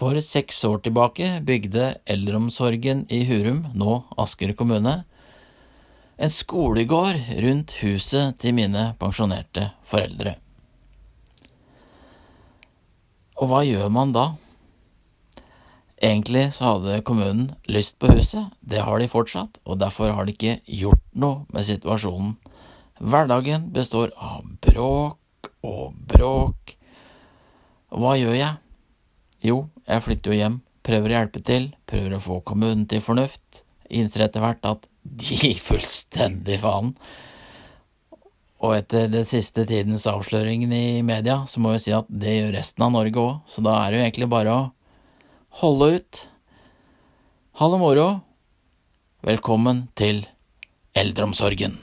For seks år tilbake bygde eldreomsorgen i Hurum, nå Asker kommune, en skolegård rundt huset til mine pensjonerte foreldre. Og hva gjør man da? Egentlig så hadde kommunen lyst på huset, det har de fortsatt, og derfor har de ikke gjort noe med situasjonen. Hverdagen består av bråk og bråk. Hva gjør jeg? Jo, jeg flytter jo hjem, prøver å hjelpe til, prøver å få kommunen til fornuft, innser etter hvert at de gir fullstendig faen. Og etter den siste tidens avsløringen i media, så må jeg si at det gjør resten av Norge òg, så da er det jo egentlig bare å holde ut. Ha det moro. Velkommen til eldreomsorgen.